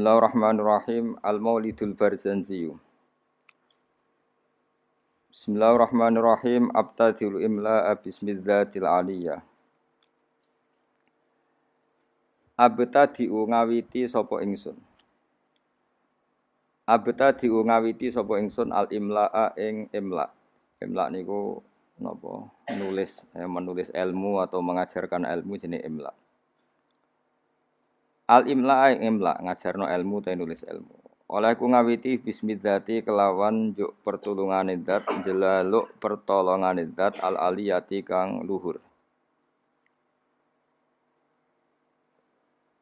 Bismillahirrahmanirrahim. Al-Maulidul Barzanzi. Bismillahirrahmanirrahim. Abtadil imla bismidzatil aliyah. Abtadiu ngawiti sapa ingsun. Abtadiu ngawiti sapa ingsun al imla'a ing imla. Imla niku napa? Nulis, eh, menulis ilmu atau mengajarkan ilmu jenis imla. Al imla ing imla ngajarno ilmu ta nulis ilmu. Oleh ku ngawiti bismillati kelawan juk pertulungane zat jelaluk pertolongane zat al aliyati kang luhur.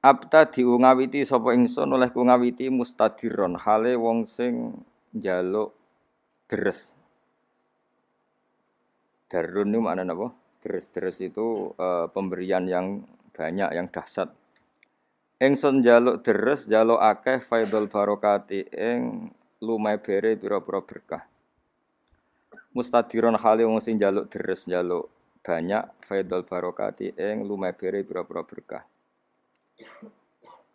Abta diungawiti sapa ingsun oleh ku ngawiti mustadiron hale wong sing njaluk deres. Darun itu mana napa? Deres-deres itu e, pemberian yang banyak yang dahsyat Engson jaluk deres jaluk akeh faidul barokati ing lumai bere pira-pira berkah. Mustadiron hale wong sing jaluk deres jaluk banyak faidul barokati ing lumai bere pira-pira berkah.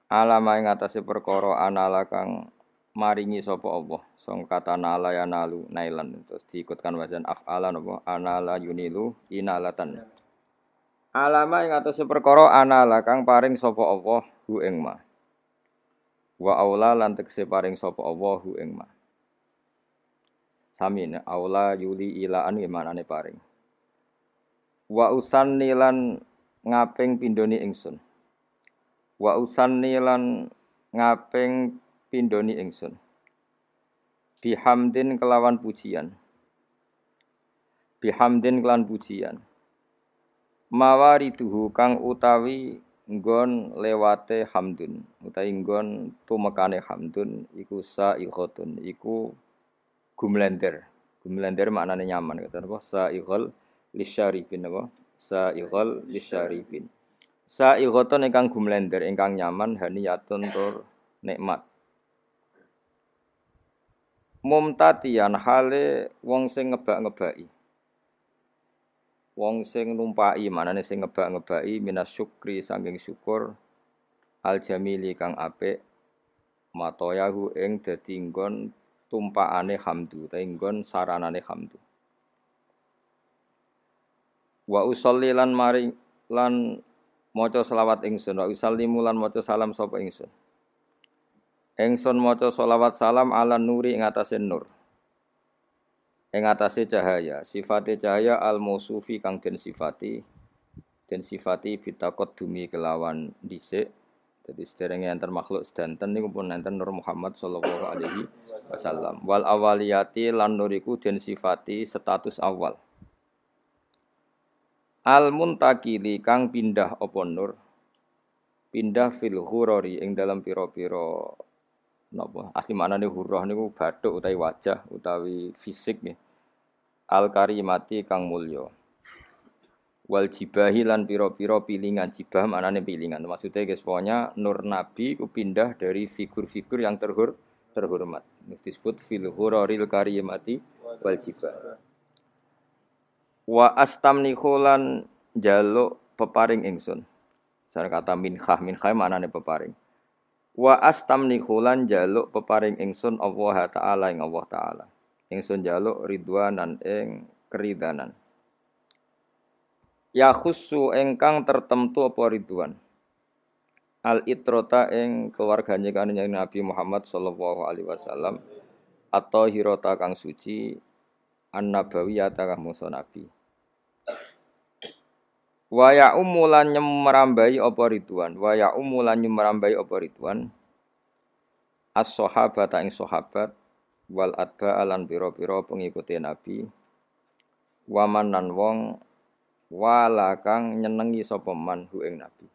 Alama ing atase perkara anala kang maringi sapa Allah. Song kata nala ya nalu nailan terus diikutkan wazan af'ala napa anala yunilu inalatan. Alama ing atase perkara anala kang paring sapa Allah hu ing ma. Wa aula lan tekse paring sapa Allah hu ing ma. Sami aula yuli ilaan gimana paring. Wa usanni lan ngaping pindoni ingsun. Wa usanni lan ngaping pindoni ingsun. Bihamdin kelawan pujian. Bihamdin kelawan pujian. Mawariduhu kang utawi nggon lewate hamdun. Utawi nggon tumekane hamdun iku sa'iqatun iku gumlender. Gumlender maknane nyaman kata napa? Sa'iqal lisyarifin napa? Sa'iqal lisyarifin sa'iqatun ingkang gumlender ingkang nyaman haniyatun tur nikmat. Mumtatian hale wong sing ngebak-ngebaki wong sing numpai manane sing ngebak-ngebaki minas syukri saking syukur al jamili kang apik matoyahu ing dadi nggon tumpakane hamdu ta nggon saranane hamdu. Wa usolli lan mari lan maca selawat ingsun wa usallimu lan maca salam sapa ingsun. Ingsun maca selawat salam ala nuri ing atase nur ing atase cahaya sifate cahaya al mausufi kang den sifati den sifati dumi kelawan dhisik. Jadi sederenge enten makhluk sedanten niku pun enten Nur Muhammad sallallahu alaihi wasallam. Wal awaliyati lan nuriku den sifati status awal. Al muntakili kang pindah apa nur? Pindah fil ghurari ing dalam pira-pira napa? Asli maknane hurrah niku bathuk utawi wajah utawi fisik nggih al karimati kang mulya. Wal jibahi lan piro-piro pilingan. Jibah manane pilingan. Maksudnya guys pokoknya nur nabi ku pindah dari figur-figur yang terhur terhormat. Disebut fil huraril karimati wal jibah. Wa astamni khulan jaluk peparing ingsun. Saya kata minhah minhah manane peparing. Wa astamni khulan jaluk peparing ingsun Allah taala ing Allah taala ingsun jaluk ridwanan ing keridanan. Ya khusu engkang tertentu apa ridwan? Al itrota ing keluarganya kan Nabi Muhammad sallallahu alaihi wasallam. Atau hirota kang suci an nabawiyata kang musa nabi. Wa ya umulan nyemrambai apa ridwan? Wa ya umulan nyemrambai apa ridwan? As-sahabata ing sahabat wal adba alan piro-piro pengikuti Nabi waman nan wong wala kang nyenengi sapa man hu ing Nabi.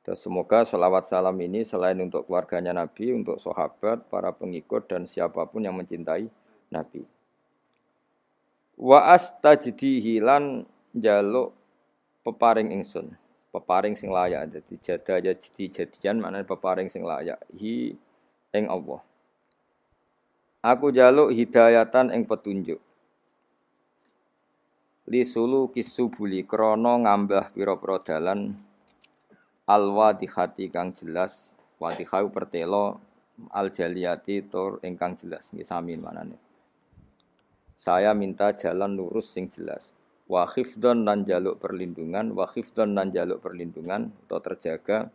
Dan semoga selawat salam ini selain untuk keluarganya Nabi, untuk sahabat, para pengikut dan siapa pun yang mencintai Nabi. Wa astajdihi lan jaluk peparing ingsun, peparing sing layak. Jadi jada jadi jadian mana peparing sing layak hi ing Allah. Aku jaluk hidayatan ing petunjuk. Li sulu kisubuli krono ngambah pira-pira dalan hati kang jelas Wadihau pertelo al jaliyati tur ingkang jelas nggih sami manane. Saya minta jalan lurus sing jelas. Wa khifdon nan jaluk perlindungan, wa khifdon nan jaluk perlindungan atau terjaga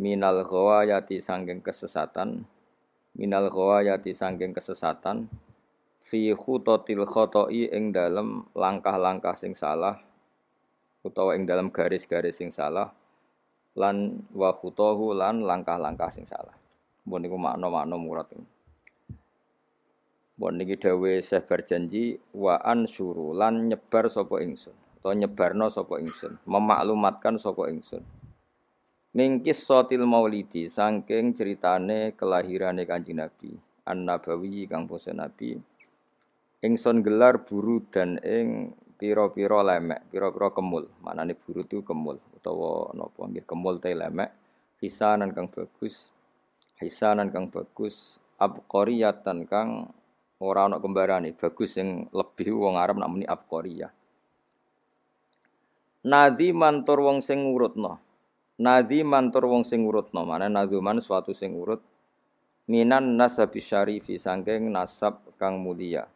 minal ghawayati sangking kesesatan, minal ghawayati sangking kesesatan fi khutotil khotoi ing dalam langkah-langkah sing salah utawa ing dalam garis-garis sing salah lan wa khutohu lan langkah-langkah sing salah. Mbon niku makna-makna murad. Mbon niki dawuh Syekh berjanji wa ansuru lan nyebar sapa ingsun utawa nyebarno sapa ingsun, memaklumatkan sapa ingsun. Mingkis sotil maulidi saking ceritane kelahirane Kanjeng Nabi, An-Nabawi kang basa Nabi. Ingsun gelar buru dan ing pira-pira lemek, pira-pira kemul. Manane buru itu kemul utawa napa nggih kemul te lemek, hisanan kang bagus, hisanan kang bagus abqariyatan kang ora ana kembarane bagus sing lebih wong Arab nak muni abqariyah Nadi mantur wong sing ngurutno. Nadi mantur wong sing ngurutno. Mana naduman suatu sing urut. Minan nasab syarifi sangking nasab kang mulia.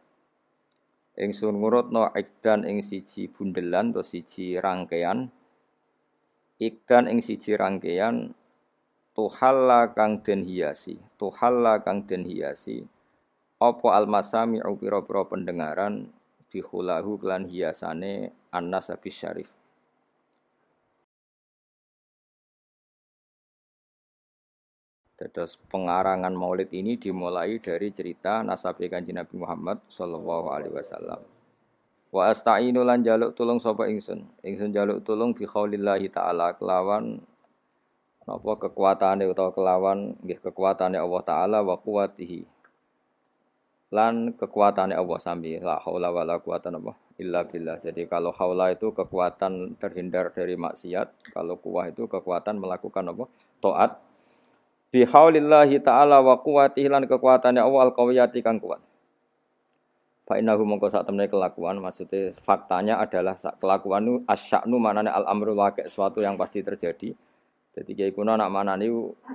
Ingsun ngurutno ikdan ing siji bundelan atau siji rangkaian. Ikdan ing siji rangkaian tuhalla kang den hiasi tuhalla kang den hiasi apa almasami'u pira-pira pendengaran bihulahu kelan hiasane annas syarif Terus pengarangan maulid ini dimulai dari cerita nasab kanjeng Nabi Muhammad sallallahu alaihi wasallam. Wa asta'inu lan jaluk tulung sapa ingsun. Ingsun jaluk tulung bi qaulillahi ta'ala kelawan napa kekuatane utawa kelawan nggih kekuatane Allah taala wa quwatihi lan kekuatannya Allah sambil la haula wala quwata illa billah. Jadi kalau haula itu kekuatan terhindar dari maksiat, kalau kuwah itu kekuatan melakukan apa? taat. Bi haulillahi ta'ala wa quwatihi lan kekuatannya Allah al-qawiyati kang kuat. Fa innahu mongko sak temene kelakuan maksudnya faktanya adalah kelakuan itu asya'nu manane al-amru waqi' suatu yang pasti terjadi jadi kiai kuno anak mana nih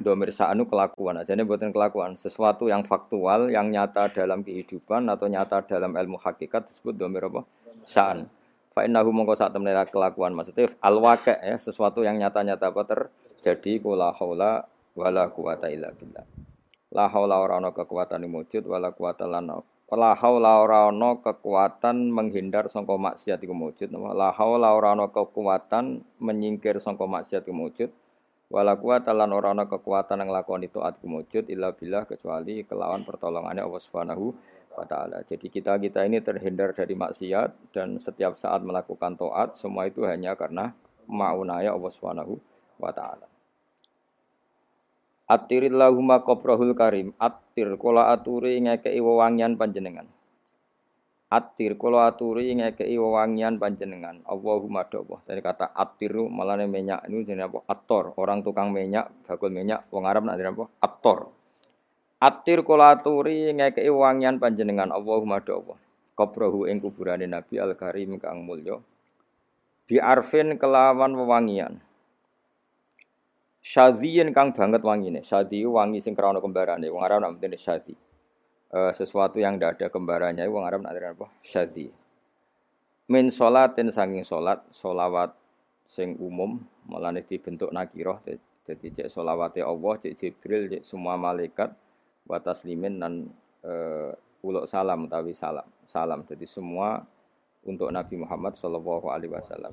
domir sa'anu kelakuan aja nih buatin kelakuan sesuatu yang faktual yang nyata dalam kehidupan atau nyata dalam ilmu hakikat disebut domir apa sa'an. Fa innahu mongko sak temne kelakuan maksudnya al ya sesuatu yang nyata-nyata apa terjadi kula haula wala quwata illa billah. La haula ora ana kekuatan wujud wala quwata lan La haula ora ana kekuatan menghindar sangka maksiat iku wujud. La haula ora ana kekuatan menyingkir sangka maksiat iku wujud Wala kuwata lan ora ana kekuatan lakoni taat kumujud illa billah kecuali kelawan pertolongannya Allah Subhanahu taala. Jadi kita-kita ini terhindar dari maksiat dan setiap saat melakukan taat semua itu hanya karena maunaya Allah Subhanahu wa taala. Attirillahumma qabrahul karim, attir kula aturi ngekei wewangian panjenengan. Atir kula aturi ngekei wewangian panjenengan. Allahumma Allah. Dari kata atiru malane minyak ini jenenge apa? Ator. Orang tukang minyak, bakul minyak wong Arab nak apa? Ator. Atir kula aturi ngekei wewangian panjenengan. Allahumma Allah. Qabrahu ing kuburane Nabi Al Karim kang mulya. Bi arfin kelawan wewangian. Syadhiyin kang banget wangine. Syadhi wangi sing krana kembarane. Wong Arab mesti syadhi uh, sesuatu yang tidak ada kembarannya wong Arab nak apa syadi min sholatin saking sholat sholawat sing umum malah dibentuk nakiroh jadi cek sholawati Allah cek Jibril cek semua malaikat batas limin dan uh, uluk salam tawi salam salam jadi semua untuk Nabi Muhammad Shallallahu Alaihi Wasallam.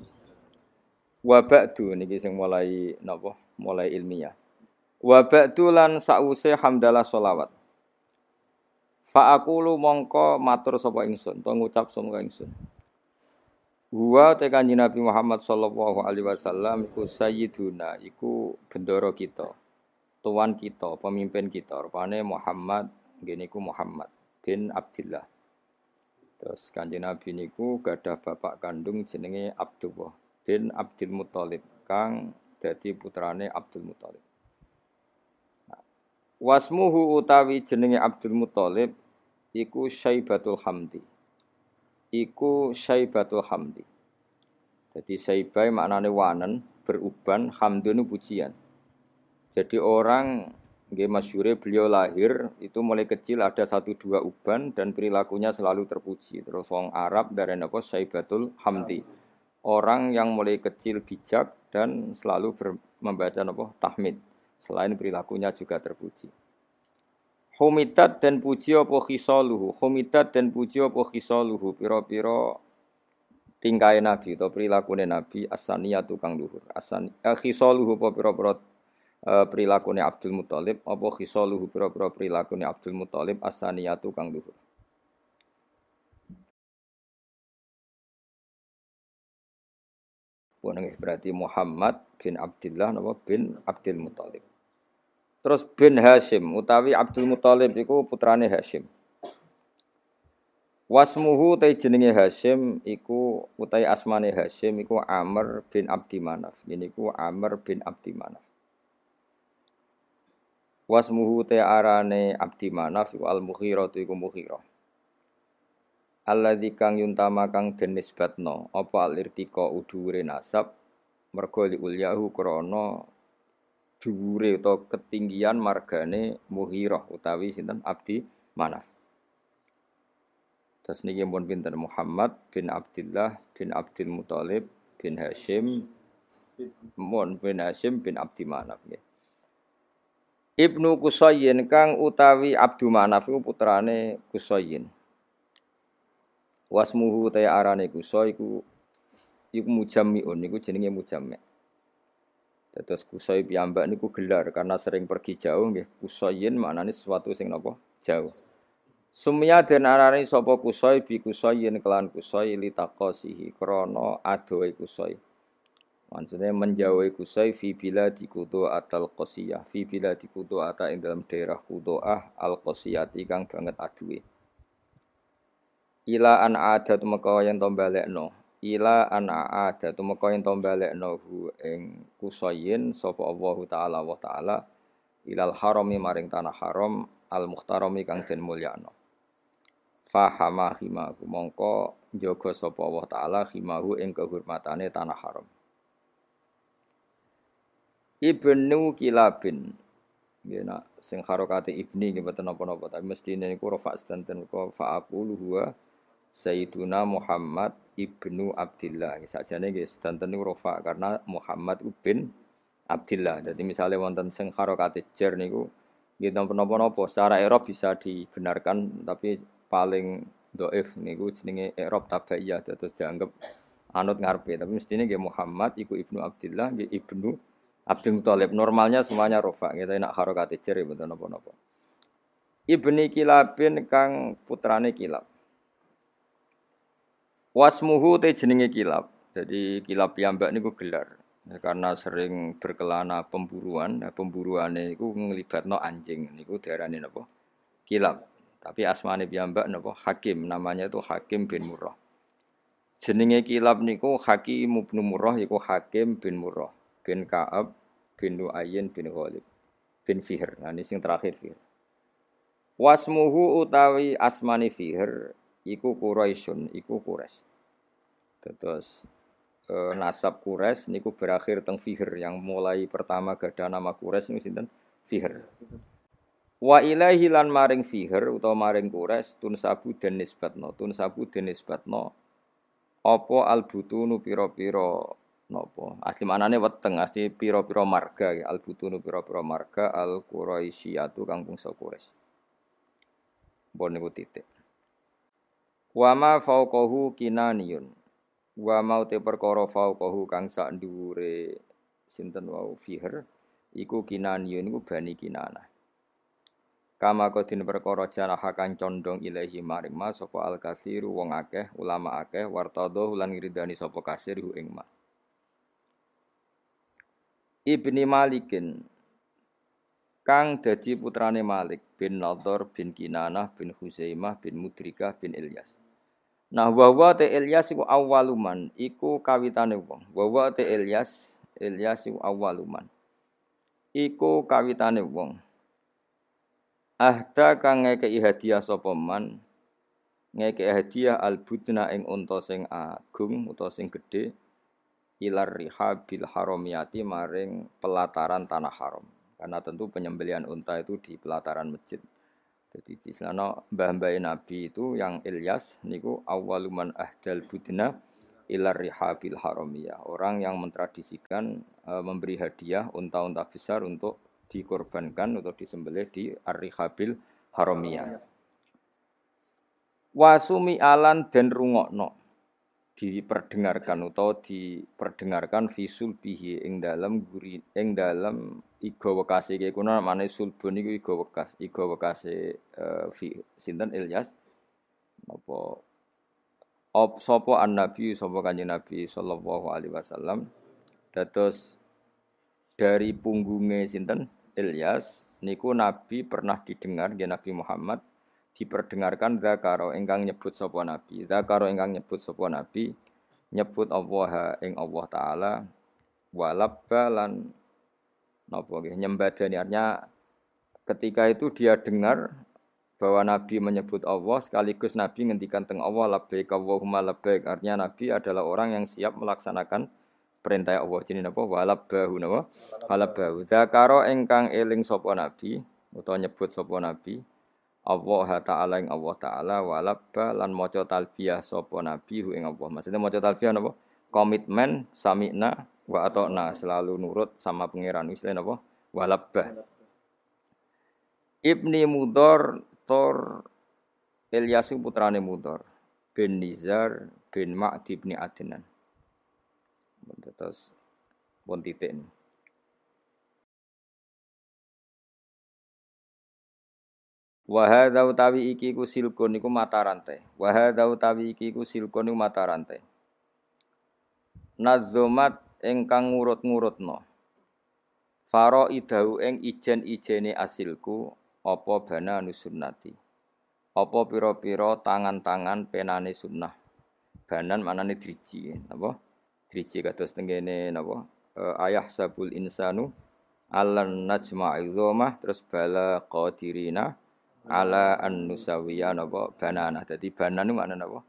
Wabakdu niki sing mulai nopo mulai ilmiah. Wabakdu lan sause hamdalah sholawat. Fa aku lu mongko matur sapa ingsun, to ngucap sapa ingsun. Huwa te kanjeng Nabi Muhammad sallallahu alaihi wasallam iku sayyiduna, iku bendoro kita. Tuan kita, pemimpin kita, rupane Muhammad, ngene iku Muhammad bin Abdullah. Terus kanjeng Nabi niku gadah bapak kandung jenenge Abdullah bin Abdul Muthalib kang dadi putrane Abdul Muthalib. Nah, wasmuhu utawi jenenge Abdul Muthalib iku Syaibatul Hamdi. Iku Syaibatul Hamdi. Jadi Syaibai maknane wanen, beruban, hamdun pujian. Jadi orang Nggih masyure beliau lahir itu mulai kecil ada satu dua uban dan perilakunya selalu terpuji. Terus wong Arab dari apa Saibatul Hamdi. Orang yang mulai kecil bijak dan selalu ber, membaca apa tahmid. Selain perilakunya juga terpuji. Humidat dan puji apa khisaluhu. Humidat dan puji apa khisaluhu. Piro-piro tingkai Nabi atau perilakunya Nabi asaniyatu kang luhur. Asan eh, khisaluhu apa piro-piro uh, perilakune Abdul Muthalib apa khisaluhu pira-pira perilakune Abdul Muthalib asaniyatu kang luhur Wonenge berarti Muhammad bin Abdullah napa bin Abdul Muthalib. Terus bin Hashim utawi Abdul Muthalib iku putrane Hashim. Wasmuhu tai jenenge Hashim iku utai asmane Hashim iku Amr bin Abdi Manaf. Ini iku Amr bin Abdi Manaf. Wasmuhu te arane Abdi Manaf iku al-Mughirah iku Mughirah. Alladzi kang yuntama kang den nisbatno apa alirtika udhure nasab mergo li ulyahu krana dhuwure utawa ketinggian margane Mughirah utawi sinten Abdi Manaf. Terus niki pun pinten Muhammad bin Abdullah bin Abdul Muthalib bin Hashim mun bin Hashim bin Abdi Manaf nggih. Ibnu Kusayyin kang utawi Abdu Manaf iku putrane Kusayyin. Wasmuhu ta arane Kusay iku iku mujammiun niku jenenge mujammi. Terus Kusay piyambak niku gelar karena sering pergi jauh nggih. Kusayyin maknane sesuatu sing napa? Jauh. Sumya den arane sapa Kusay bi Kusayyin kelan Kusay litaqasihi krana adohe Kusay. Maksudnya menjauhi kusai fi bila di kudo atal kosiyah, fi bila di kudo ata ing dalam daerah kudo ah al kosiyati kang banget aduwe. Ila an ada tu maka yang tombalek no. Ila an ada tu maka yang tombalek no hu ing kusayin sopo Allah taala wa taala ilal harami maring tanah haram al muhtarami kang den mulyano. Fahama himahu mongko njogo sopo Allah taala himahu ing kehormatane tanah haram. Ibnu Kilabin. Ya nak sing harokate ibni nggih mboten napa-napa tapi mestine niku rafa sedanten kok fa aqulu huwa Sayyiduna Muhammad ibnu Abdullah. Sakjane nggih sedanten niku rafa karena Muhammad bin Abdullah. Jadi misalnya wonten sing harokate jar niku nggih napa-napa secara Arab bisa dibenarkan tapi paling doif niku jenenge Arab tabaiyah terus dianggap anut ngarepe tapi mestine nggih Muhammad iku ibnu Abdullah nggih ibnu Abdul Muthalib normalnya semuanya rofa kita nak harokat cer ya nopo nopo. Ibni Kilabin kang putrane Kilab. Wasmuhu te jenenge Kilab. Jadi Kilab piyambak niku gelar. Karena sering berkelana pemburuan, nah pemburuane iku nglibatno anjing niku diarani napa? Kilab. Tapi asmane piyambak napa? Hakim, namanya itu Hakim bin Murrah. Jenenge Kilab niku Hakim bin Murrah iku Hakim bin Murrah bin Ka'ab bin Nu'ayyin bin Ghalib bin Fihr. Nah ini sing terakhir Fihr. Wasmuhu utawi asmani Fihr iku Quraisyun, iku Quraisy. Terus e, nasab Quraisy niku berakhir teng Fihr yang mulai pertama gada nama Quraisy niku sinten? Fihr. Wa ilahi lan maring Fihr utawa maring Quraisy tun sabu den nisbatno, tun sabu den nisbatno apa albutunu pira-pira nopo asli manane weteng asli piro-piro marga ya al butunu piro-piro marga al quraisyatu kang bangsa Quraisy bon niku titik wa ma fauqahu kinaniyun. Wa mau te perkara fauqahu kang sak dhuwure sinten wau fiher iku kinaniyun iku bani kinana kama kodin perkara janaha kang condong ilahi maring ma sapa al kasiru wong akeh ulama akeh wartadho lan ngridani sapa kasir hu ing ma. Ibni Malikin kang dadi putrane Malik bin Nador bin Kinanah bin Huzaimah bin Mudrikah bin Ilyas. Nah wawa te Ilyas iku awaluman iku kawitane wong. Wawa te Ilyas Ilyas iku awaluman. Iku kawitane wong. Ahda kang ngekei hadiah sapa man ngekei hadiah albudna ing unta sing agung utawa sing gedhe ilar riha bil haramiyati maring pelataran tanah haram. Karena tentu penyembelian unta itu di pelataran masjid. Jadi di sana mbah-mbah Nabi itu yang Ilyas niku awaluman ahdal budna ilar rihabil haramiyah. Orang yang mentradisikan e, memberi hadiah unta-unta besar untuk dikorbankan atau disembelih di ar-rihabil haramiyah. Wasumi alan dan rungokno diperdengarkan atau diperdengarkan visul bihi ing dalam guri ing dalam iga wekase. Kaya kuna mane sulbun iku iga wekas iga wekase uh, fi sinten? Ilyas? Apa? Op sapa an nabi sapa kanjeng nabi sallallahu alaihi wasallam? Dados dari punggungnya sinten? Ilyas niku nabi pernah didengar ya Nabi Muhammad diperdengarkan zakaro ingkang nyebut sapa nabi. Zakaro ingkang nyebut sapa nabi nyebut Allah ing Allah taala walabba lan napa nggih nyembadani. Artinya ketika itu dia dengar bahwa Nabi menyebut Allah sekaligus Nabi ngendikan teng Allah labbaik Allahumma labbaik. Artinya Nabi adalah orang yang siap melaksanakan perintah Allah. Jenenge napa? Walabbahu napa? Walabbahu. Zakaro ingkang eling sapa Nabi utawa nyebut sapa Nabi Allah taala ing Allah taala walabba lan maca talbiyah sapa nabi hu ing Allah. Maksudnya maca talbiyah napa? Komitmen samina wa atona selalu nurut sama pangeran Islam napa? Walabba. Ibni Mudor Tor Ilyasu putrane Mudor bin Nizar bin Ma'di bin Adnan. Terus pun titik ini. Wa hadza utawi iki ku silkun iku mata rantai. Wa hadza utawi iki ku silkun iku mata rantai. Nazomat ingkang ngurut-ngurutno. Faro idau ing ijen-ijene asilku apa bana nusunnati. Apa pira-pira tangan-tangan penane sunnah. Banan manane driji, napa? Driji kados tengene napa? E, ayah sabul insanu alan najma'i terus bala qadirina ala an nusawiya napa banana. Dadi banan niku maknane napa?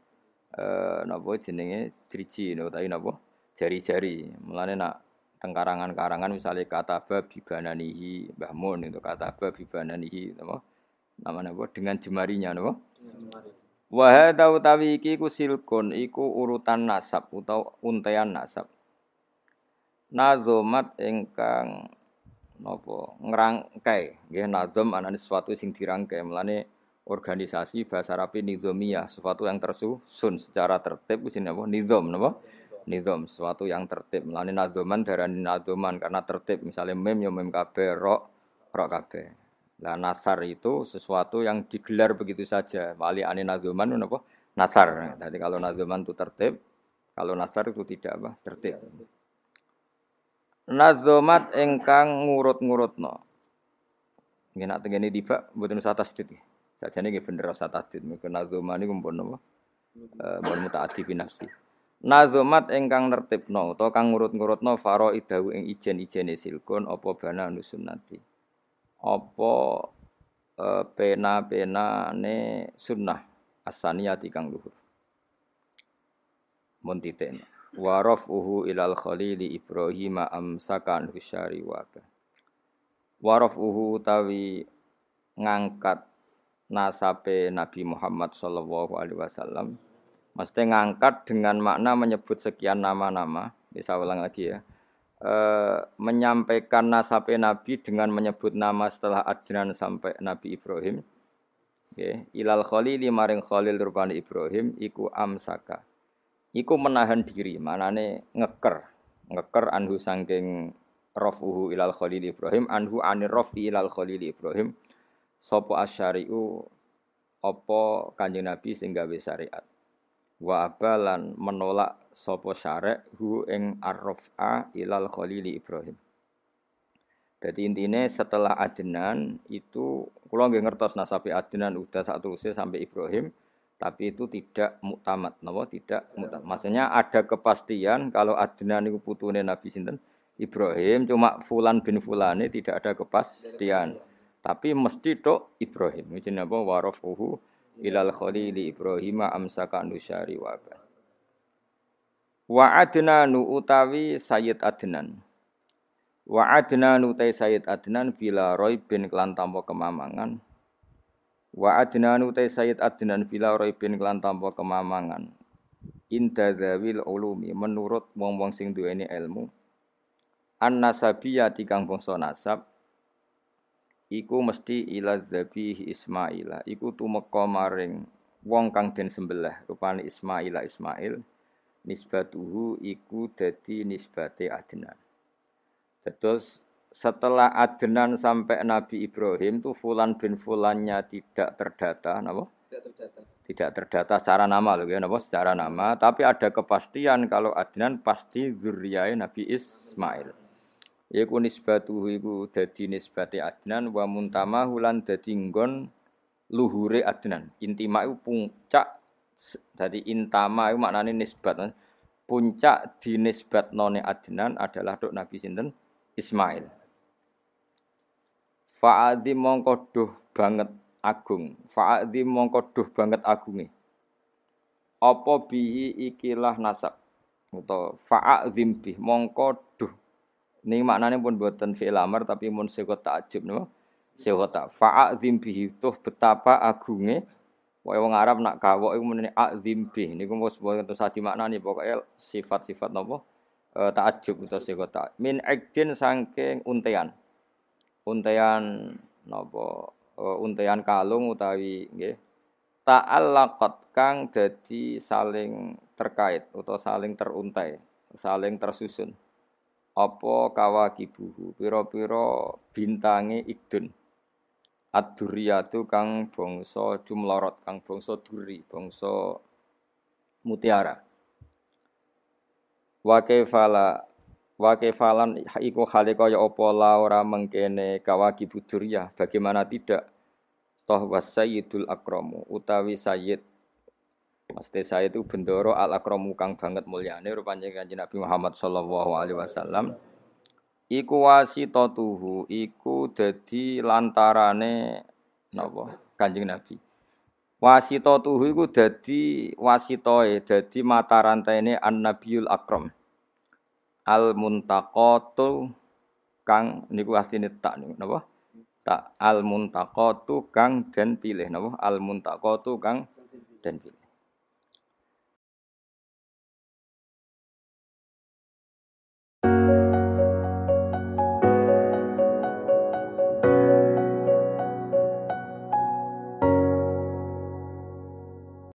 Eh napa jenenge driji tapi napa? Jari-jari. Mulane nak tengkarangan-karangan misalnya kata babi bananihi Mbah Mun itu kata babi bananihi napa? Nama napa dengan jemarinya napa? Wa hadza utawi iki ku silkun iku urutan nasab utawa untean nasab. Nazomat ingkang napa ngrangkai nggih nazam anane sesuatu sing dirangkai melane organisasi bahasa Arab nizamiyah sesuatu yang tersusun secara tertib jenenge apa? Nizam napa? Nizam sesuatu yang tertib. Melane nazaman darani nazaman karena tertib. Misalnya mem yo mem kabeh rok rok kabeh. Lah nasar itu sesuatu yang digelar begitu saja. Wali ane nazaman napa nasar. Jadi kalau nazaman itu tertib kalau nasar itu tidak apa? Tertib nazomat engkang ngurut-ngurutno. Nggih nak tengene tiba mboten usah tasdid. Sajane nggih bener usah tasdid. Mengko nazomat niku mpun napa? Eh mpun mutaaddi bi. Nazomat engkang nertibno utawa kang ngurut-ngurutno faro idahu ing ijen-ijene silkun apa bana nusunnati. Apa eh, pena-penane sunnah asaniyati kang luhur. Mun titik wa rafuhu ilal khalili Ibrahim amsakan husyari wa wa rafuhu tawi ngangkat nasabe Nabi Muhammad sallallahu alaihi wasallam. Mesti ngangkat dengan makna menyebut sekian nama-nama. Bisa ulang lagi ya. E, menyampaikan nasabe Nabi dengan menyebut nama setelah Adnan sampai Nabi Ibrahim. Okay. ilal khalili maring khalil rupane Ibrahim iku amsaka iku menahan diri, manane ngeker, ngeker anhu sangking rafuhu ilal khalil Ibrahim, anhu anir rafi ilal khalil Ibrahim, sopo asyari'u opo kanjeng Nabi sing gawe syariat. Wa abalan menolak sopo syarek hu ing arrofa ilal khalil Ibrahim. Jadi intinya setelah Adnan itu, kalau nggak ngertos nasabi Adnan udah satu usia sampai Ibrahim, tapi itu tidak muktamad napa? Tidak muktamad. Maksudnya ada kepastian kalau Adnan niku putune Nabi sinten? Ibrahim cuma fulan bin fulane tidak ada kepastian. Tapi mesti tok Ibrahim. Jenenge apa warafuhu ilal khalili Ibrahim amsaka nusyari wa wa adnanu utawi Sayyid Adnan. Wa Adnan utai Sayyid Adnan bila roy bin klan tanpa kemamangan. Wa Adnan utai Sayyid Adnan bila roy bin klan tanpa kemamangan. Inda dzawil ulumi menurut wong-wong sing duweni ilmu. An nasabiyya tikang bangsa nasab iku mesti ila dzabih Ismaila iku tumeka maring wong kang den sembelih rupane Ismaila Ismail nisbatuhu iku dadi nisbate Adnan Terus setelah Adnan sampai Nabi Ibrahim tuh Fulan bin Fulannya tidak terdata, napa? Tidak terdata. Tidak terdata secara nama loh ya, napa? Secara nama, tapi ada kepastian kalau Adnan pasti zuriyah Nabi Ismail. Iku nisbatuhu iku dadi nisbate Adnan wa muntama hulan dadi nggon luhure Adnan. Intima iku puncak jadi intama itu maknanya nisbat. Puncak dinisbat none Adnan adalah dok Nabi sinten Ismail. Fa'adhi mongko duh banget agung. Fa'adhi mongko duh banget agunge. Apa bihi ikilah nasab. Atau fa'adzim bih mongko duh. Ini maknanya pun buatan fi'il amar tapi mun sekot ta'ajub no. Sekot tak. Fa'adzim bihi tuh betapa agunge. Wae wong Arab nak kawok iku menene azim bih niku mos boten sadi maknane pokoke sifat-sifat napa uh, takjub utawa sego tak min ikdin saking untean untean napa uh, untean kalung utawi nggih ta'allaqat kang dadi saling terkait atau saling teruntai saling tersusun. Apa kawakibuhu pira-pira bintange idun. Ad-duriyatu kang bangsa jumlorot kang bangsa duri bangsa mutiara. Wa kaifala wa kaifalan iku hale kaya apa? La ora mengkene kawaki budurya bagaimana tidak? Toh wasayyidul akramu utawi sayyid. Maksudnya saya itu bendoro al akramu kang banget mulyane rupanya kanjeng Nabi Muhammad sallallahu alaihi wasallam. Iku wasitatuhu iku dadi lantarane napa? Kanjeng Nabi. Wasito iku dadi wasitoe, dadi mata rantaine an-nabiyul akram. Al muntaqatu kang niku asline tak niku napa? Tak al muntaqatu kang den pilih napa? Al muntaqatu kang den pilih.